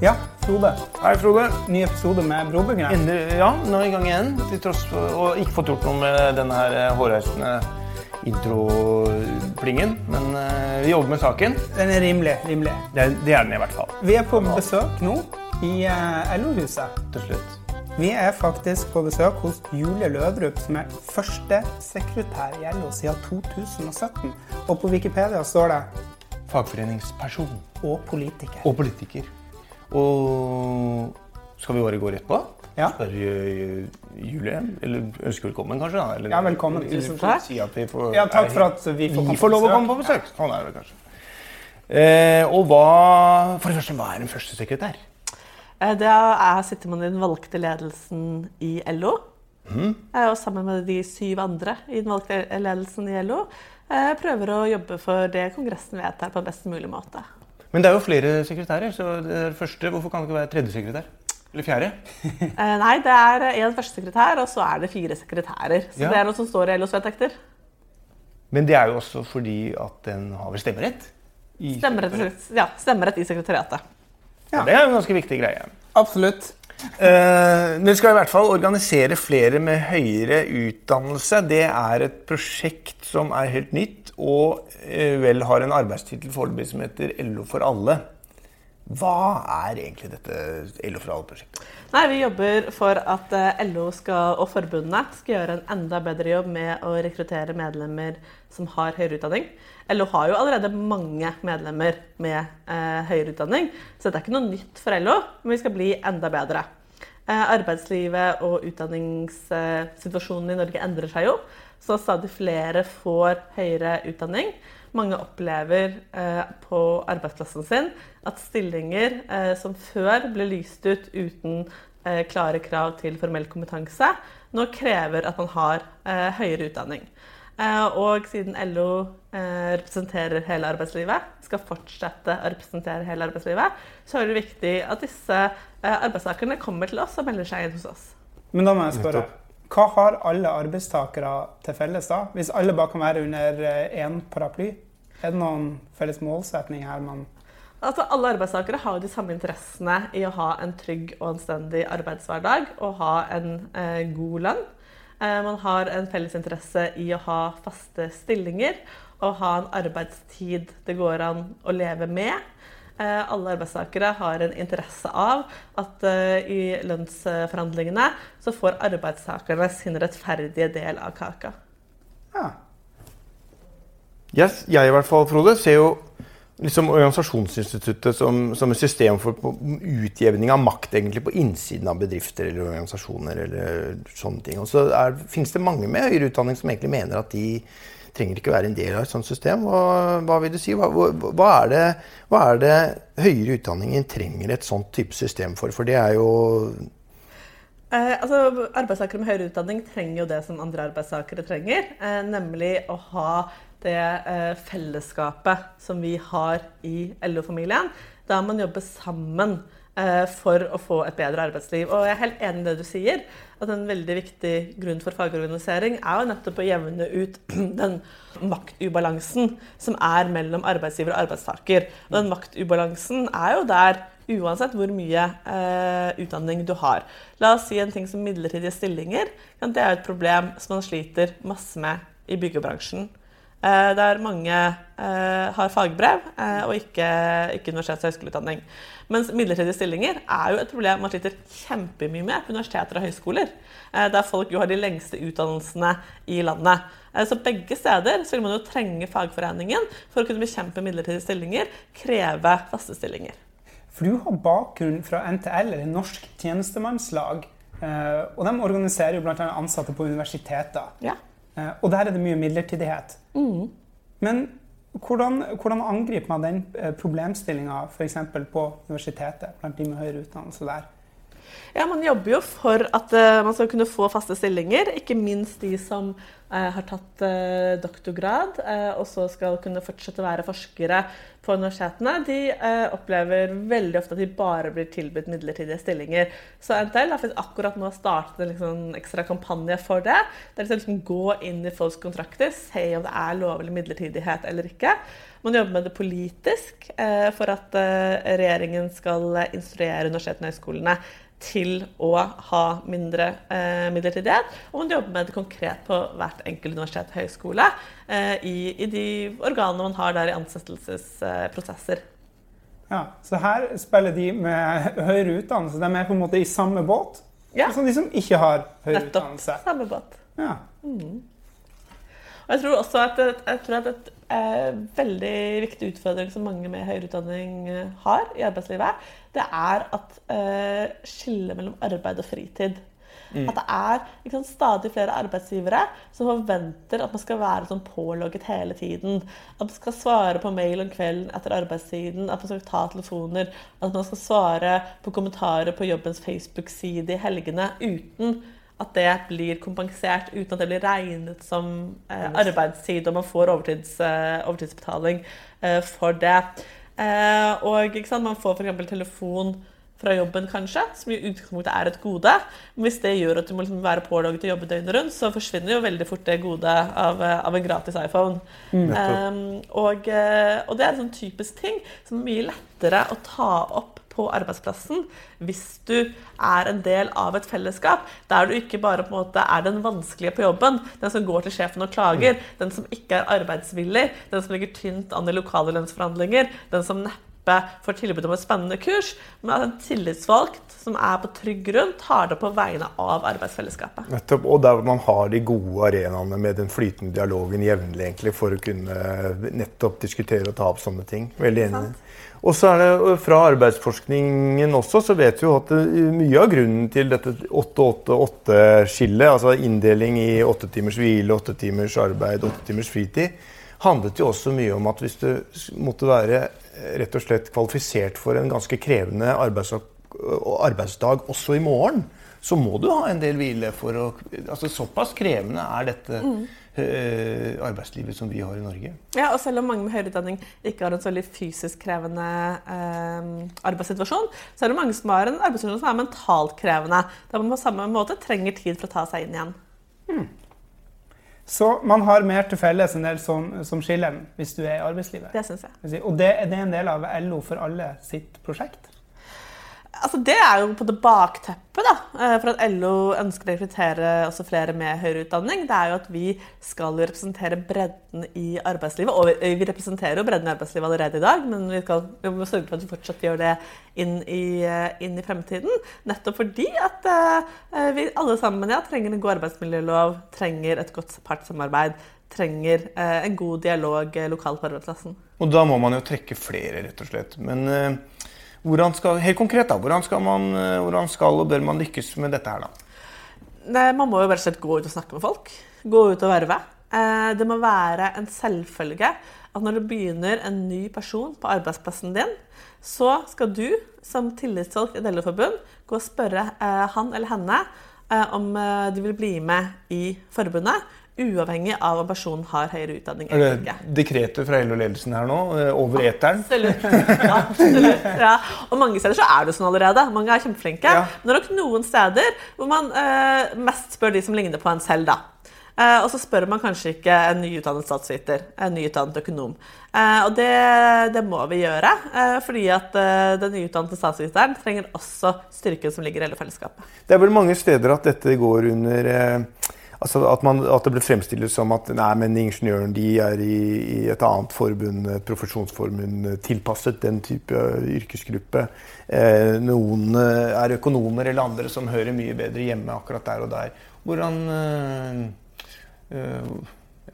Ja, Frode. Hei, Frode. Ny episode med Brobyggerne. Ja, nå er vi i gang igjen. Til tross for å ikke fått gjort noe med denne her eh, hårreisende introplingen. Men eh, vi jobber med saken. Den er rimelig. rimelig. Det, det er den i hvert fall. Vi er på besøk nå i eh, LO-huset. Til slutt. Vi er faktisk på besøk hos Julie Løvrup, som er førstesekretær i LO siden 2017. Og på Wikipedia står det Fagforeningsperson 'og politiker'. og politiker. Og skal vi bare gå rett på? Ja. Spørre eh, Julie, eller ønske velkommen, kanskje? da? Eller, Ja, velkommen. Tusen takk. Si at vi får, Ja, takk for at vi får vi får lov å komme på besøk. Sånn er det kanskje. Eh, og hva For det første, hva er en førstesekretær? Eh, Det er, sitter man i den valgte ledelsen i LO. Eh, Og sammen med de syv andre i den valgte ledelsen i LO eh, prøver å jobbe for det Kongressen vedtar på best mulig måte. Men det er jo flere sekretærer, så det er første, hvorfor kan det ikke være tredje sekretær? Eller fjerde? Eh, Nei, det er én førstesekretær, og så er det fire sekretærer. Så Ja. det er noe som står i LOs vedtekter. Men det er jo også fordi at den har vel stemmerett? I Stemmerett, ja, stemmerett i sekretariatet. Ja. Det er jo en ganske viktig greie. Absolutt. Eh, Dere skal i hvert fall organisere flere med høyere utdannelse. Det er et prosjekt som er helt nytt, og uh, vel har en arbeidstittel foreløpig som heter LO for alle. Hva er egentlig dette LO for alle-prosjektet? Nei, Vi jobber for at eh, LO skal, og forbundene skal gjøre en enda bedre jobb med å rekruttere medlemmer som har høyere utdanning. LO har jo allerede mange medlemmer med eh, høyere utdanning, så det er ikke noe nytt for LO, men vi skal bli enda bedre. Eh, arbeidslivet og utdanningssituasjonen i Norge endrer seg jo, så stadig flere får høyere utdanning. Mange opplever eh, på arbeidsplassen sin at stillinger eh, som før ble lyst ut uten eh, klare krav til formell kompetanse, nå krever at man har eh, høyere utdanning. Eh, og siden LO eh, representerer hele arbeidslivet, skal fortsette å representere hele arbeidslivet, så er det viktig at disse arbeidstakerne kommer til oss og melder seg inn hos oss. Men da må jeg spørre. Hva har alle arbeidstakere til felles da? Hvis alle bare kan være under én paraply? Er det noen felles målsetning her man Altså, alle arbeidstakere har de samme interessene i å ha en trygg og anstendig arbeidshverdag og ha en eh, god lønn. Eh, man har en felles interesse i å ha faste stillinger og ha en arbeidstid det går an å leve med. Eh, alle arbeidstakere har en interesse av at eh, i lønnsforhandlingene så får arbeidstakerne sin rettferdige del av kaka. Ja. Yes, jeg i hvert fall, Frode, ser jo liksom Organisasjonsinstituttet som, som et system for utjevning av makt egentlig på innsiden av bedrifter eller organisasjoner. eller sånne ting. Og så finnes det mange med høyere utdanning som egentlig mener at de trenger ikke være en del av et sånt system. Hva, hva vil du si? Hva, hva, er det, hva er det høyere utdanningen trenger et sånt type system for? For det er jo Eh, altså, arbeidstakere med høyere utdanning trenger jo det som andre arbeidstakere trenger. Eh, nemlig å ha det eh, fellesskapet som vi har i LO-familien. Der man jobber sammen eh, for å få et bedre arbeidsliv. Og jeg er helt enig i det du sier. At en veldig viktig grunn for fagorganisering er jo nettopp å jevne ut den maktubalansen som er mellom arbeidsgiver og arbeidstaker. Og den maktubalansen er jo der uansett hvor mye eh, utdanning du har. La oss si en ting som midlertidige stillinger. Det er jo et problem som man sliter masse med i byggebransjen. Eh, der mange eh, har fagbrev eh, og ikke, ikke universitets- og høyskoleutdanning. Mens midlertidige stillinger er jo et problem man sliter kjempemye med på universiteter og høyskoler. Eh, der folk jo har de lengste utdannelsene i landet. Så begge steder så vil man jo trenge fagforeningen for å kunne bekjempe midlertidige stillinger, kreve faste stillinger. For du har bakgrunn fra NTL, eller Norsk tjenestemannslag. Og de organiserer jo bl.a. ansatte på universiteter. Ja. Eh, Og der er det mye midlertidighet. Men hvordan, hvordan angriper man den problemstillinga f.eks. på universitetet, blant de med høyere utdannelse der? Ja, Man jobber jo for at uh, man skal kunne få faste stillinger. Ikke minst de som uh, har tatt uh, doktorgrad og så skal kunne fortsette å være forskere på universitetene. De opplever veldig ofte at de bare blir tilbudt midlertidige stillinger. Så NTL har akkurat nå startet en liksom, ekstra kampanje for det. Der de skal liksom gå inn i folks kontrakter, se om det er lovlig midlertidighet eller ikke. Man jobber med det politisk for at regjeringen skal instruere universitetene og høyskolene til å ha mindre eh, midlertidighet. Og man jobber med det konkret på hvert enkelt universitet og høyskole eh, i, i, de organene man har der i ansettelsesprosesser. Ja, Så her spiller de med høyere utdannelse. De er på en måte i samme båt Ja. som de som ikke har høyere Nettopp. utdannelse. Samme båt. Ja. Og jeg tror også at, jeg tror at et eh, veldig viktig utfordring som mange med høyere utdanning eh, har i arbeidslivet, det er at eh, skillet mellom arbeid og fritid. At det er sant, stadig flere arbeidsgivere som forventer at man skal være sånn pålogget hele tiden. At man skal svare på mail om kvelden etter arbeidstiden, at man skal ta telefoner, at man skal svare på kommentarer på jobbens Facebook-side i helgene uten at det blir kompensert uten at det blir regnet som eh, arbeidstid, og man får overtids, eh, overtidsbetaling eh, for det. Eh, og ikke sant, man får f.eks. telefon fra jobben, kanskje, som i utgangspunktet er et gode. Men hvis det gjør at du må liksom være pålogget å jobbe døgnet rundt, så forsvinner jo veldig fort det godet av, eh, av en gratis iPhone. Um, og, eh, og det er en sånn typisk ting som er mye lettere å ta opp på arbeidsplassen hvis du er en del av et fellesskap der du ikke bare på en måte er den vanskelige på jobben, den som går til sjefen og klager, den som ikke er arbeidsvillig, den som ligger tynt an i lokale lønnsforhandlinger, den som neppe får tilbud om et spennende kurs, men at en tillitsvalgt som er på trygg grunn, tar det på vegne av arbeidsfellesskapet. Nettopp, og der man har de gode arenaene med den flytende dialogen jevnlig egentlig, for å kunne nettopp diskutere og ta opp sånne ting. Veldig enig. Og så er det Fra arbeidsforskningen også så vet vi jo at mye av grunnen til dette 8-8-8-skillet, altså inndeling i åtte timers hvile, åtte timers arbeid, åtte timers fritid, handlet jo også mye om at hvis du måtte være eh, rett og slett kvalifisert for en ganske krevende arbeids arbeidsdag også i morgen, så må du ha en del hvile for å altså Såpass krevende er dette eh, arbeidslivet som vi har i Norge. Ja, og selv om mange med høyere utdanning ikke har en så veldig fysisk krevende eh, arbeidssituasjon, så er det mange som har en arbeidssituasjon som er mentalt krevende. Der man på samme måte trenger tid for å ta seg inn igjen. Så man har mer til felles enn det som, som skiller hvis du er i arbeidslivet. Det synes jeg. Og det, er en del av LO for alle sitt prosjekt? Altså, det er jo på det bakteppet da, eh, for at LO ønsker å rekruttere også flere med høyere utdanning. Det er jo at vi skal representere bredden i arbeidslivet. Og vi vi representerer jo bredden i arbeidslivet allerede i dag, men vi, skal, vi må sørge for at vi fortsatt gjør det inn i, eh, inn i fremtiden. Nettopp fordi at uh, vi alle sammen ja, trenger en god arbeidsmiljølov, trenger et godt partssamarbeid, trenger eh, en god dialog eh, lokalt på arbeidsplassen. Og da må man jo trekke flere, rett og slett. Men eh, hvordan skal, helt konkret, da, hvordan skal, man, eh, hvordan skal og bør man lykkes med dette her, da? Nei, man må jo bare slett gå ut og snakke med folk. Gå ut og verve. Eh, Det må være en selvfølge at når det begynner en ny person på arbeidsplassen din, så skal du som tillitsvalgt i Delleforbund gå og spørre eh, han eller henne om de vil bli med i forbundet, uavhengig av om personen har høyere utdanning Er eller det ikke. dekretet fra LO-ledelsen her nå, eh, over eteren? Absolutt. Absolutt. Ja. Og mange steder så er det sånn allerede. Mange er kjempeflinke. Ja. Men det er nok noen steder hvor man eh, mest spør de som ligner på en selv, da. Eh, og så spør man kanskje ikke en nyutdannet statsviter, en nyutdannet økonom. Eh, og det, det må vi gjøre, eh, fordi at eh, den nyutdannede statsviteren trenger også styrken som ligger i hele fellesskapet. Det er vel mange steder at dette går under altså at, man, at det ble fremstilt som at nei, men ingeniøren de er i, i et annet forbund, et profesjonsforbund, eh, tilpasset den type eh, yrkesgruppe. Eh, noen eh, er økonomer eller andre som hører mye bedre hjemme akkurat der og der. Hvordan eh, eh,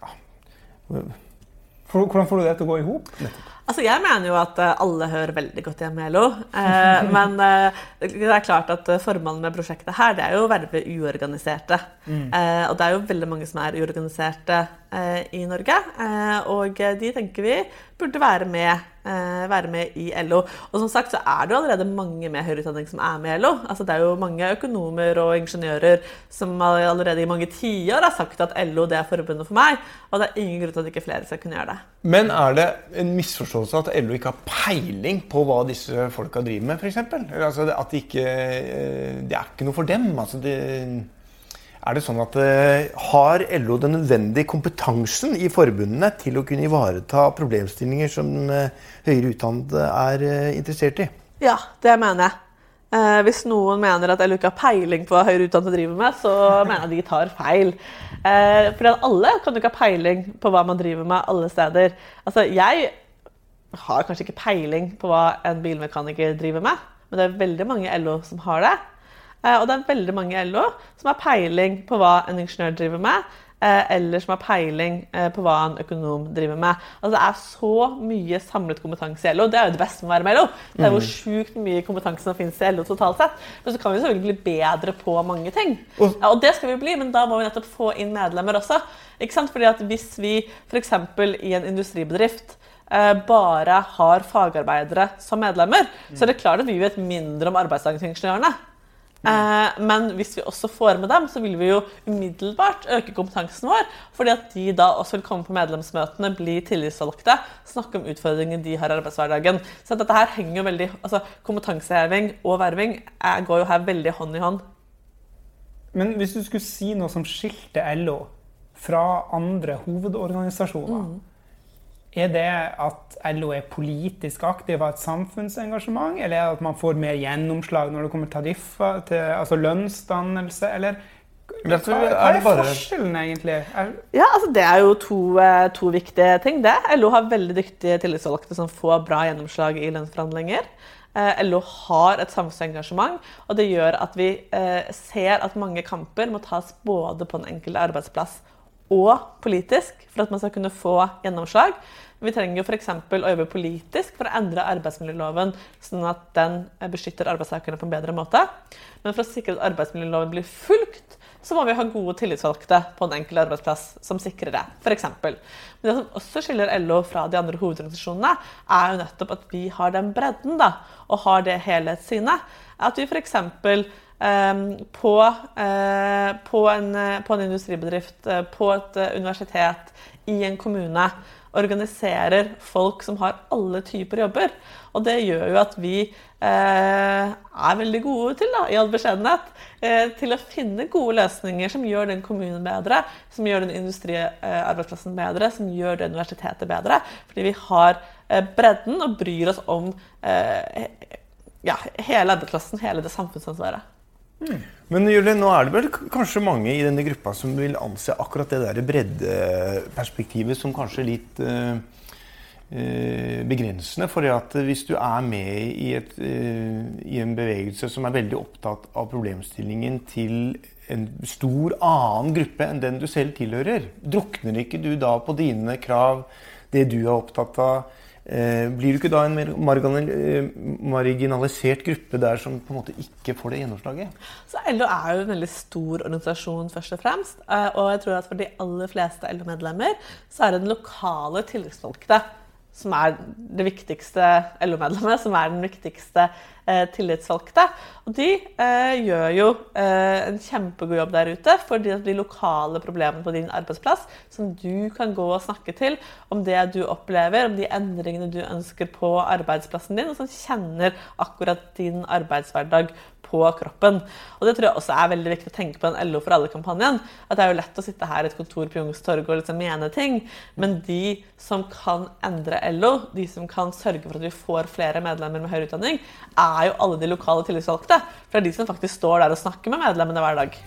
ja. Hvordan får du det til å gå i hop? Altså, Jeg mener jo at eh, alle hører veldig godt hjemme i LO. Eh, men eh, det er klart at eh, formålet med prosjektet her, det er jo å verve uorganiserte. Eh, og det er jo veldig mange som er uorganiserte eh, i Norge. Eh, og de tenker vi burde være med, være med i LO. Og som sagt så er det jo allerede mange med høyere utdanning som er med i LO. Altså, det er jo mange økonomer og ingeniører som allerede i mange tiår har sagt at LO det er forbundet for meg. Og det er ingen grunn til at ikke flere skal kunne gjøre det. Men er det en misforståelse at LO ikke har peiling på hva disse folka driver med, f.eks.? Altså at det ikke eh, Det er ikke noe for dem. Altså det, Er det sånn at eh, Har LO den nødvendige kompetansen i forbundene til å kunne ivareta problemstillinger som eh, høyere utdannede er interessert i? Ja, det mener jeg. Eh, hvis noen mener at jeg ikke har peiling på hva høyere utdannede driver med, så mener jeg de tar feil. Eh, for alle kan jo ikke ha peiling på hva man driver med alle steder. Altså, jeg har kanskje ikke peiling på hva en bilmekaniker driver med, men det er veldig mange LO som har det. Eh, og det er veldig mange i LO som har peiling på hva en ingeniør driver med, eller som har peiling eh, på hva en økonom driver med. Altså Det er så mye samlet kompetanse i LO. Det er jo det beste med å være med i LO. Det er hvor sjukt mye kompetanse som finnes i LO totalt sett. Men så kan vi selvfølgelig bli bedre på mange ting. Ja, og det skal vi bli, men da må vi nettopp få inn medlemmer også. Ikke sant? Fordi at Hvis vi f.eks. i en industribedrift bare har fagarbeidere som medlemmer, så er det klart at vi vet mindre om arbeidsdagen til ingeniørene. Eh, men hvis vi også får med dem, så vil vi jo umiddelbart øke kompetansen vår. Fordi at de da også vil komme på medlemsmøtene, bli tillitsvalgte, snakke om utfordringene de har i arbeidshverdagen. Så dette her henger jo veldig, altså Kompetanseheving og verving er, går jo her veldig hånd i hånd. Men hvis du skulle si noe som skilte LO fra andre hovedorganisasjoner, Mm. Er det at LO er politisk aktiv og har et samfunnsengasjement, eller er det at man får mer gjennomslag når det kommer tariffer, til, altså lønnsdannelse, eller hva, hva er forskjellen egentlig? Er, Ja, altså Det er jo to, eh, to viktige ting. det. LO har veldig dyktige tillitsvalgte som får bra gjennomslag i lønnsforhandlinger. Eh, LO har et samfunnsengasjement, og det gjør at vi eh, ser at mange kamper må tas både på den enkelte arbeidsplass og politisk for at man skal kunne få gjennomslag. Vi trenger jo f.eks. å jobbe politisk for å endre arbeidsmiljøloven, sånn at den beskytter arbeidstakerne på en bedre måte. Men for å sikre at arbeidsmiljøloven blir fulgt, så må vi ha gode tillitsvalgte på den enkelte arbeidsplass som sikrer det. For eksempel. Men det som også skiller LO fra de andre hovedorganisasjonene, er jo nettopp at vi har den bredden da, og har det helhetssynet. At vi f.eks. Um, på, eh, på, en, eh, på en industribedrift, eh, på et universitet, i en kommune, organiserer folk som har alle typer jobber. Og det gjør jo at vi eh, er veldig gode til, da, i all beskjedenhet, eh, til å finne gode løsninger som gjør den kommunen bedre, som gjør den industriarbeidsplassen bedre, som gjør det universitetet bedre. Fordi vi har bredden og bryr oss om ja, hele arbeidsplassen, hele det samfunnsansvaret. Men Julie, nå er det vel kanskje mange i denne gruppa som vil anse akkurat det der breddeperspektivet som kanskje litt eh, eh, begrensende. For hvis du er med i, et, eh, i en bevegelse som er veldig opptatt av problemstillingen til en stor annen gruppe enn den du selv tilhører, drukner ikke du da på dine krav, det du er opptatt av? Eh, blir du ikke da en mer eh, marginalisert gruppe der som på en måte ikke får det gjennomslaget? Så LO er jo en veldig stor organisasjon, først og fremst. eh, Og jeg tror at for de aller fleste LO-medlemmer så er det den lokale tillitsvalgte som er det viktigste LO-medlemmet, som er den viktigste tillitsvalgte. Og de eh, gjør jo eh, en kjempegod jobb der ute at de lokale problemene på din arbeidsplass som du kan gå og snakke til om det du opplever, om de endringene du ønsker på arbeidsplassen din, og som kjenner akkurat din arbeidshverdag på kroppen. Og Det tror jeg også er veldig viktig å tenke på den LO for alle-kampanjen. At Det er jo lett å sitte her i et kontor på Youngstorget og liksom mene ting, men de som kan endre LO, de som kan sørge for at vi får flere medlemmer med høyere utdanning, er jo alle de lokale tillitsvalgte. For det er de som faktisk står der og snakker med medlemmene hver dag.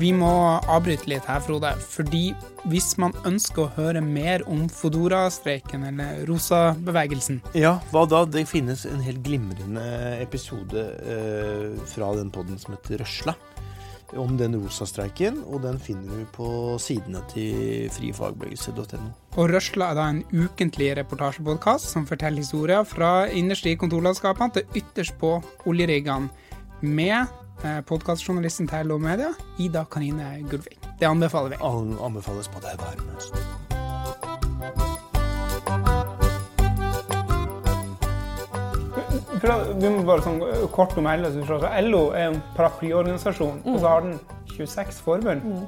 Vi må avbryte litt her, Frode. fordi hvis man ønsker å høre mer om Fodora-streiken eller Rosa-bevegelsen, Ja, hva da? Det finnes en helt glimrende episode eh, fra den podden som heter Røsla. Om den rosastreiken, og den finner du på sidene til frifagbevegelse.no. Og Røsla er da en ukentlig reportasjepodkast som forteller historier fra innerst i kontorlandskapene til ytterst på oljeriggene, med eh, podkastjournalisten til LO Media, Ida Kanine Gulvik. Det anbefaler vi. All anbefales på det varmeste. For du Vi må bare sånn eh, kort om LO. så. Så LO er en paraplyorganisasjon, og så har den 26 forbund.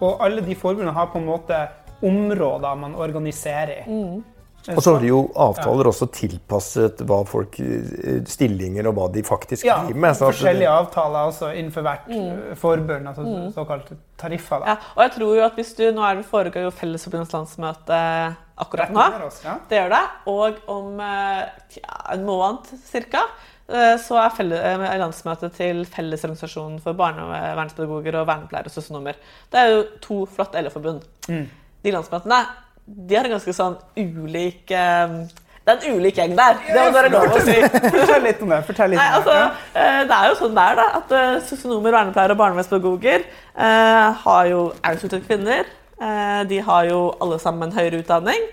Og alle de forbundene har på en måte områder man organiserer i. Og så har de jo avtaler også tilpasset hva folk eh, stillinger og hva de faktisk Ja, driver med. sånn at- forskjellige avtaler også innenfor hvert mm. forbund, altså såkalte tariffer. Ja, og jeg tror jo at hvis du, Nå er det foregår jo Fellesforbundets landsmøte akkurat nå. Det gjør det. Og om ja, en måned ca. Så er eh, landsmøtet til Fellesorganisasjonen for barnevernspedagoger og vernepleiere og sosionomer. Det er jo to flotte LO-forbund. Mm. De landsmøtene de har en ganske sånn ulik eh, Det er en ulik gjeng der. Det må være lov å si. Fortell litt om det. Fortell litt Nei, altså, det. eh, det er jo sånn det er, da. At eh, sosionomer, vernepleiere og barnevernspedagoger eh, har jo er jo kvinner. Eh, de har jo alle sammen høyere utdanning.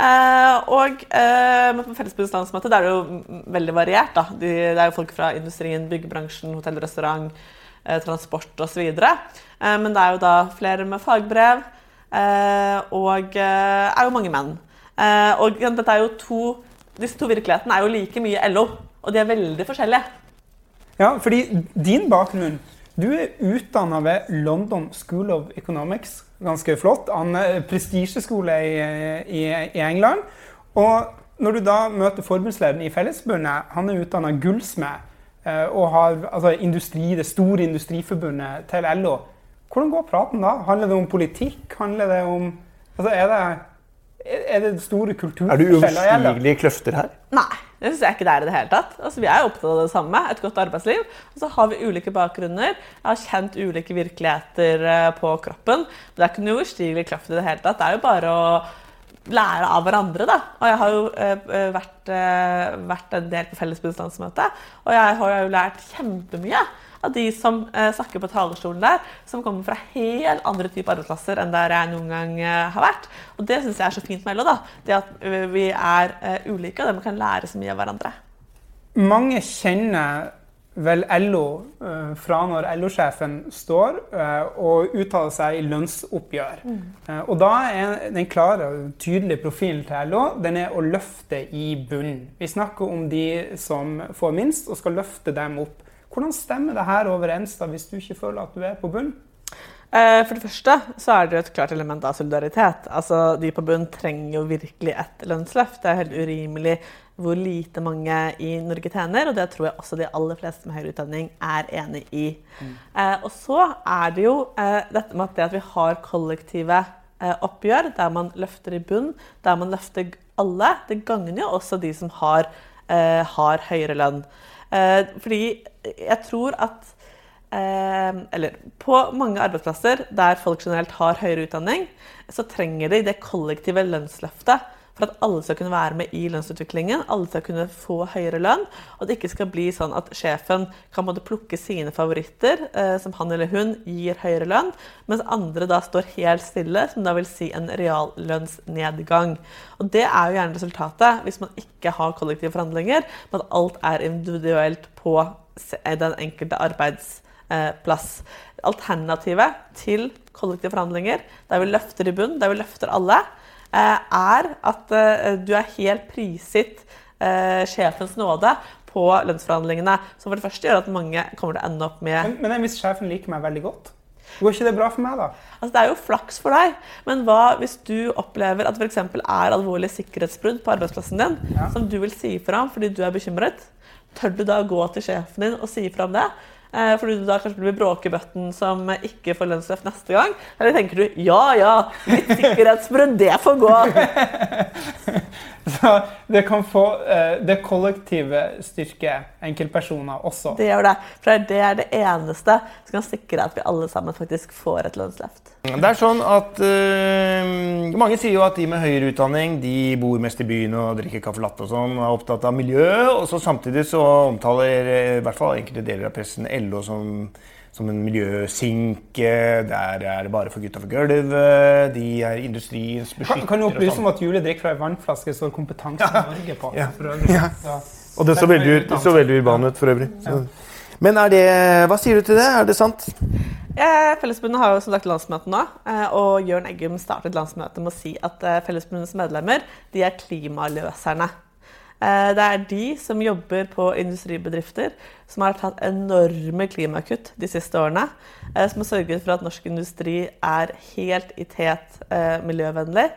Eh, og eh, på Fellesforbundets landsmøte det er det jo veldig variert. da. De, det er jo folk fra industrien, byggebransjen, hotell restaurant, eh, transport osv. Eh, men det er jo da flere med fagbrev, eh, og eh, er jo mange menn. Eh, og dette er jo to, disse to virkelighetene er jo like mye LO, og de er veldig forskjellige. Ja, fordi din bakgrunn Du er utdanna ved London School of Economics. Ganske flott. En eh, prestisjeskole i, i, i England. Og når du da møter forbundslederen i Fellesforbundet, han er utdanna gullsmed eh, og har altså, industri, det store industriforbundet til LO. Hvordan går praten da? Handler det om politikk? Handler det om altså, er, det, er det store Er det kulturforskjeller? i LO? uoverstigelige kløfter her? Nei, det syns jeg ikke det er i det hele tatt. Altså, vi er opptatt av det samme, et godt arbeidsliv. Og så har vi ulike bakgrunner. Jeg har kjent ulike virkeligheter eh, på kroppen. Men det er ikke noe uoverstigelig kraft i det hele tatt. Det er jo bare å lære av hverandre, da. Og jeg har jo eh, vært, eh, vært en del på Fellesforbundets og jeg har jo lært kjempemye av de som eh, snakker på talerstolen der, som kommer fra helt andre typer arbeidsplasser enn der jeg noen gang har vært. Og det syns jeg er så fint med LO, da. Det at vi er ulike, og det man kan lære så mye av hverandre. Mange kjenner vel LO eh, fra når LO-sjefen står eh, og uttaler seg i lønnsoppgjør. Eh, og da er den klare og tydelige profilen til LO den er å løfte i bunnen. Vi snakker om de som får minst, og skal løfte dem opp. Hvordan stemmer det her overens da, hvis du ikke føler at du er på bunnen? Eh, For det første så er det jo et klart element av solidaritet. Altså, De på bunn trenger jo virkelig et lønnsløft. Det er helt urimelig hvor lite mange i Norge tjener, og det tror jeg også de aller fleste med høyere utdanning er enig i. Eh, og så er det jo eh, dette med at det at vi har kollektive eh, oppgjør, der man løfter i bunn, der man løfter alle, det gagner jo også de som har, eh, har høyere lønn. Eh, fordi jeg tror at eller på mange arbeidsplasser der folk generelt har høyere utdanning, så trenger de det kollektive lønnsløftet for at alle skal kunne være med i lønnsutviklingen, alle skal kunne få høyere lønn, og det ikke skal bli sånn at sjefen kan måtte plukke sine favoritter, eh, som han eller hun gir høyere lønn, mens andre da står helt stille, som da vil si en reallønnsnedgang. Og det er jo gjerne resultatet hvis man ikke har kollektive forhandlinger, men at alt er individuelt på den enkelte arbeidsplass. Alternativet til kollektive forhandlinger, der vi løfter i bunn, der vi løfter alle, eh, er at eh, du er helt prisgitt eh, sjefens nåde på lønnsforhandlingene. Som for det første gjør at mange kommer til å ende opp med Men, men hvis sjefen liker meg veldig godt, går ikke det bra for meg da? Altså, det er jo flaks for deg, men hva hvis du opplever at det f.eks. er alvorlige sikkerhetsbrudd på arbeidsplassen din, Ja. som du vil si fra om fordi du er bekymret? Tør du da gå til sjefen din og si fra om det? Eh, fordi du da kanskje blir bråkebøtten som ikke får lønnsløft neste gang? Eller tenker du ja ja, litt sikkerhetsbrudd, det får gå? Så det kan få eh, det kollektive styrke enkeltpersoner også. Det gjør det. For det er det eneste som kan sikre at vi alle sammen faktisk får et lønnsløft. Det er sånn at øh, Mange sier jo at de med høyere utdanning de bor mest i byen og drikker caffè latte og sånn, og er opptatt av miljø. Og så samtidig så omtaler i hvert fall enkelte deler av pressen LO som, som en miljøsink. Der er det bare for gutta for gulvet. De er industriens Kan, beskytter. kan du opplyse sånn. om at Julie drikker fra ei vannflaske står Kompetanse Norge på? Ja. For øvrig. Ja. Så, Og det så veldig, så veldig urban ut for øvrig. Så. Men er det, hva sier du til det? Er det sant? Eh, Fellesforbundet har jo som sagt landsmøte nå, eh, og Jørn Eggum startet landsmøtet med å si at eh, Fellesforbundets medlemmer de er klimaløserne. Eh, Det er de som jobber på industribedrifter som har tatt enorme klimakutt de siste årene. eh, Som har sørget for at norsk industri er helt i tet eh, miljøvennlig.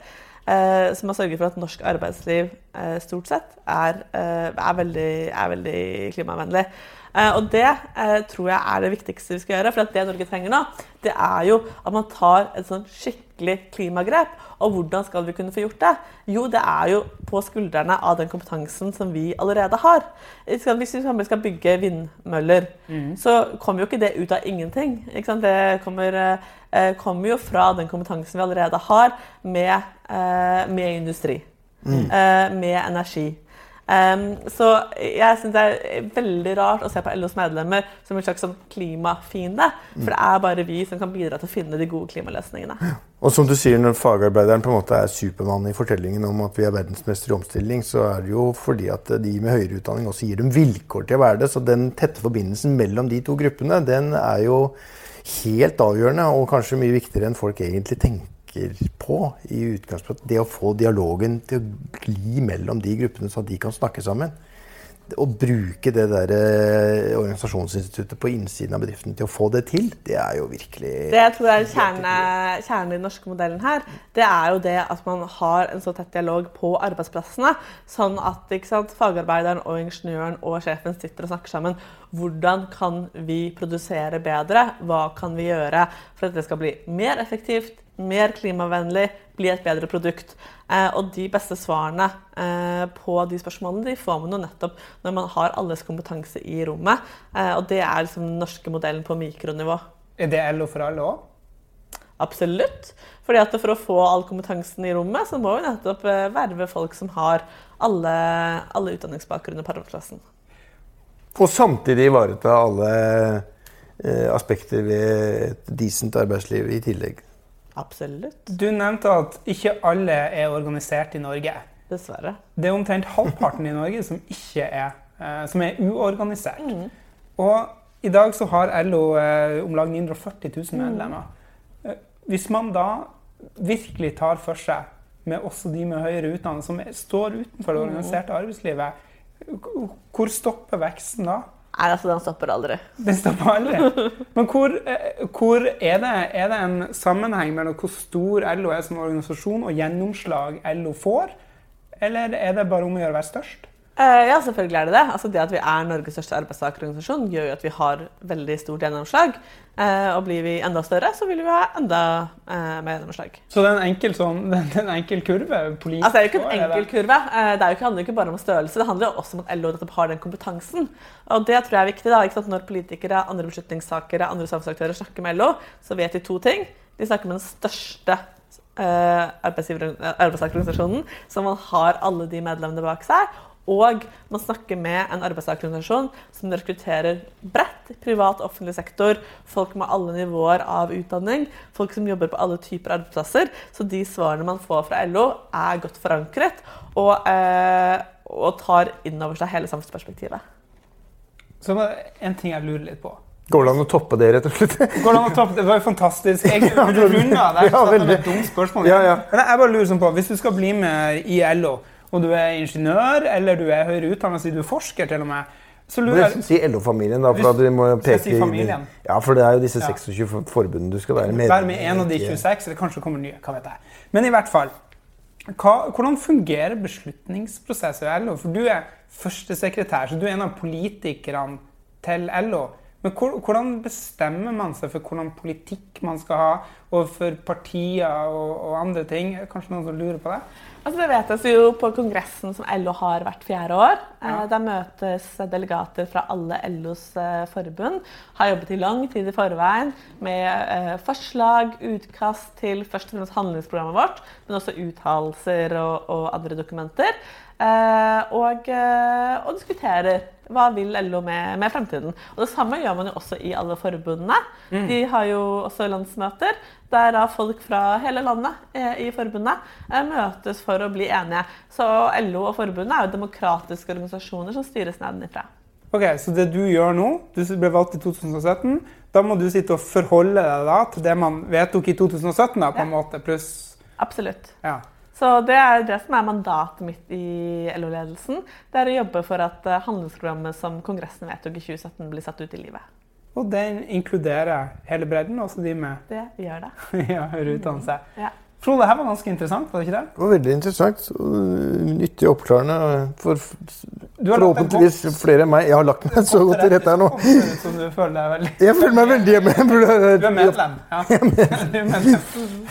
som har sørget for at norsk arbeidsliv stort sett er, er, veldig, er veldig klimavennlig. Og det tror jeg er det viktigste vi skal gjøre. For det Norge trenger nå, det er jo at man tar et sånn skikkelig klimagrep. Og hvordan skal vi kunne få gjort det? Jo, det er jo på skuldrene av den kompetansen som vi allerede har. Hvis vi skal bygge vindmøller, mm. så kommer jo ikke det ut av ingenting. Det kommer, eh, kommer, jo fra den kompetansen vi allerede har med, med industri. Mm. Med energi. Um, så jeg syns det er veldig rart å se på LOs medlemmer som en slags sånn klimafiende. For det er bare vi som kan bidra til å finne de gode klimaløsningene. Og som du sier, når fagarbeideren på en måte er Supermann i fortellingen om at vi er verdensmester i omstilling, så er det jo fordi at de med høyere utdanning også gir dem vilkår til å være det. Så den tette forbindelsen mellom de to gruppene, den er jo helt avgjørende, og kanskje mye viktigere enn folk egentlig tenker på i utgangspunktet. Det å få dialogen til å gli mellom de gruppene, så de kan snakke sammen. Å bruke det der eh, organisasjonsinstituttet på innsiden av bedriften til å få det til, det er jo virkelig Det jeg tror er kjernen kjerne i den norske modellen her, det er jo det at man har en så tett dialog på arbeidsplassene, sånn at sant, fagarbeideren og ingeniøren og sjefen sitter og snakker sammen. Hvordan kan vi produsere bedre? Hva kan vi gjøre for at det skal bli mer effektivt, mer klimavennlig, bli et bedre produkt. Eh, og de beste svarene eh, på de spørsmålene de får man jo nettopp når man har alles kompetanse i rommet. Eh, og det er liksom den norske modellen på mikronivå. Er det LO for alle òg? Absolutt. Fordi at For å få all kompetansen i rommet, så må vi nettopp eh, verve folk som har alle, alle utdanningsbakgrunner på arbeidsplassen. Og samtidig ivareta alle eh, aspekter ved et decent arbeidsliv i tillegg. Absolutt. Du nevnte at ikke alle er organisert i Norge. Dessverre. Det er omtrent halvparten i Norge som ikke er, eh, som er uorganisert. Mm. Og i dag så har LO eh, om lag 940 000 mm. medlemmer. Mm. Hvis man da virkelig tar for seg med også de med høyere utdannelse som står utenfor det mm. organiserte arbeidslivet, hvor stopper veksten da? Nei, altså, den stopper aldri. Den stopper aldri. Men hvor, eh, hvor er, det, er, det, en sammenheng mellom hvor stor LO er som organisasjon, og gjennomslag LO får? Eller er det bare om å gjøre å være størst? Uh, ja, selvfølgelig er det det. Altså det at vi er Norges største arbeidstakerorganisasjon, gjør jo at vi har veldig stort gjennomslag. Uh, og blir vi enda større, så vil vi ha enda uh, mer gjennomslag. Så det er en enkel, sånn, det er en enkel kurve? Politisk, altså, det er jo ikke en enkel kurve. det jo ikke, handler ikke bare om størrelse, det handler jo også om at LO har den kompetansen. Og det tror jeg er viktig. da, ikke sant? Når politikere, andre beslutningstakere, andre samfunnsaktører snakker med LO, så vet de to ting. De snakker med den største arbeidstakerorganisasjonen, så man har alle de medlemmene bak seg. Og man snakker med en arbeidstakerorganisasjon som rekrutterer bredt. Privat offentlig sektor. Folk med alle nivåer av utdanning. Folk som jobber på alle typer arbeidsplasser. Så de svarene man får fra LO, er godt forankret og, eh, og tar inn over seg hele samfunnsperspektivet. Så en ting jeg lurer litt på. Går det an å toppe det, rett og slett? Går Det an å toppe det? Det var jo fantastisk. Jeg runda der. Ja, veldig. Et dumt spørsmål. Ja, ja. Men jeg bare lurer sånn på, Hvis du skal bli med i LO om du er ingeniør eller du er høyere utdannet, du er forsker til og med. Så lurer Si LO-familien, da. For at må peke si familien? Ja, for det er jo disse 26 ja. forbundene du skal være med Være med en av de 26, eller kanskje kommer nye. hva vet jeg. Men i hvert fall. Hva, hvordan fungerer beslutningsprosesser i LO? For du er førstesekretær, så du er en av politikerne til LO. Men hvordan bestemmer man seg for hvordan politikk man skal ha overfor partier og, og andre ting? Kanskje noen som lurer på det? Altså det vedtas jo på kongressen som LO har hvert fjerde år. Ja. Eh, der møtes delegater fra alle LOs eh, forbund. Har jobbet i lang tid i forveien med eh, forslag, utkast til først og fremst handlingsprogrammet vårt, men også uttalelser og, og andre dokumenter. Og, og diskuterer hva vil LO med, med, fremtiden? Og Det samme gjør man jo også i alle forbundene. Mm. De har jo også landsmøter der da folk fra hele landet eh, i forbundet eh, møtes for å bli enige. Så LO og forbundet er jo demokratiske organisasjoner som styres nedenifra. Ok, Så det du gjør nå, du ble valgt i 2017, da må du sitte og forholde deg da til det man vedtok i 2017, da, på en måte, pluss Absolutt. Ja. Så det er det som er mandatet mitt i LO-ledelsen. Det er å jobbe for at eh, handlingsprogrammet som Kongressen vedtok i 2017, blir satt ut i livet. Og den inkluderer hele bredden, også de med Det gjør det. ja, høyere utdannelse. Ja. Frode, her var ganske interessant, var det ikke det? Det var veldig interessant. og Nyttig og oppklarende for Du har lagt deg forhåpentligvis flere enn meg. Jeg har lagt meg så godt til rette her nå. Det som du føler deg veldig Jeg føler meg veldig hjemme. Du er medlem. Ja. Du er medlem.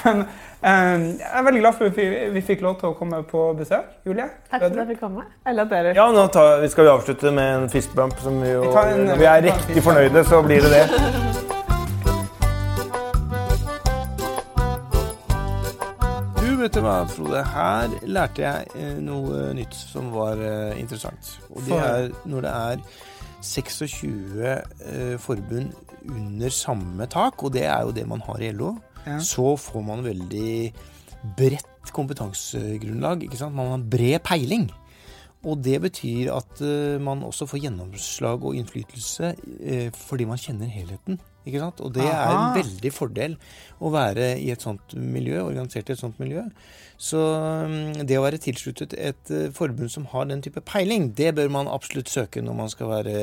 Men eh, jeg er veldig glad for at vi, vi fikk lov til å komme på besøk. Julie? Takk for at jeg fikk komme. Eller at dere Ja, nå tar, vi skal vi avslutte med en fistbump. Som vi, jo, Vi en- når vi er riktig fornøyde, så blir det det. Du, vet du hva, Frode. Her lærte jeg eh, noe nytt som var eh, interessant. Og det er når det er 26 eh, forbund under samme tak, og det er jo det man har i LO, Ja. så får man veldig bredt kompetansegrunnlag. ikke sant? Man har bred peiling. Og det betyr at uh, man også får gjennomslag og innflytelse uh, fordi man kjenner helheten. Ikke sant? Og det er en veldig fordel å være i et sånt miljø, organisert i et sånt miljø. Så um, det å være tilsluttet et uh, forbund som har den type peiling, det bør man absolutt søke når man skal være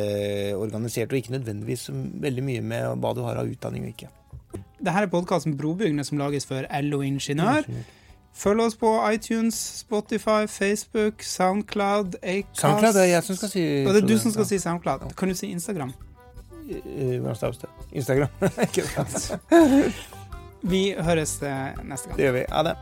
organisert, og ikke nødvendigvis veldig mye med hva du har av utdanning og ikke. Dette er podkasten Brobyggene som lages for LO Ingeniør. Følg oss på iTunes, Spotify, Facebook, Soundcloud, Acast SoundCloud er jeg som skal si Og det er du som skal si Soundcloud. Kan du si Instagram? Hvordan staves det? Instagram. Vi høres eh, neste gang. Det gjør vi. Ha det.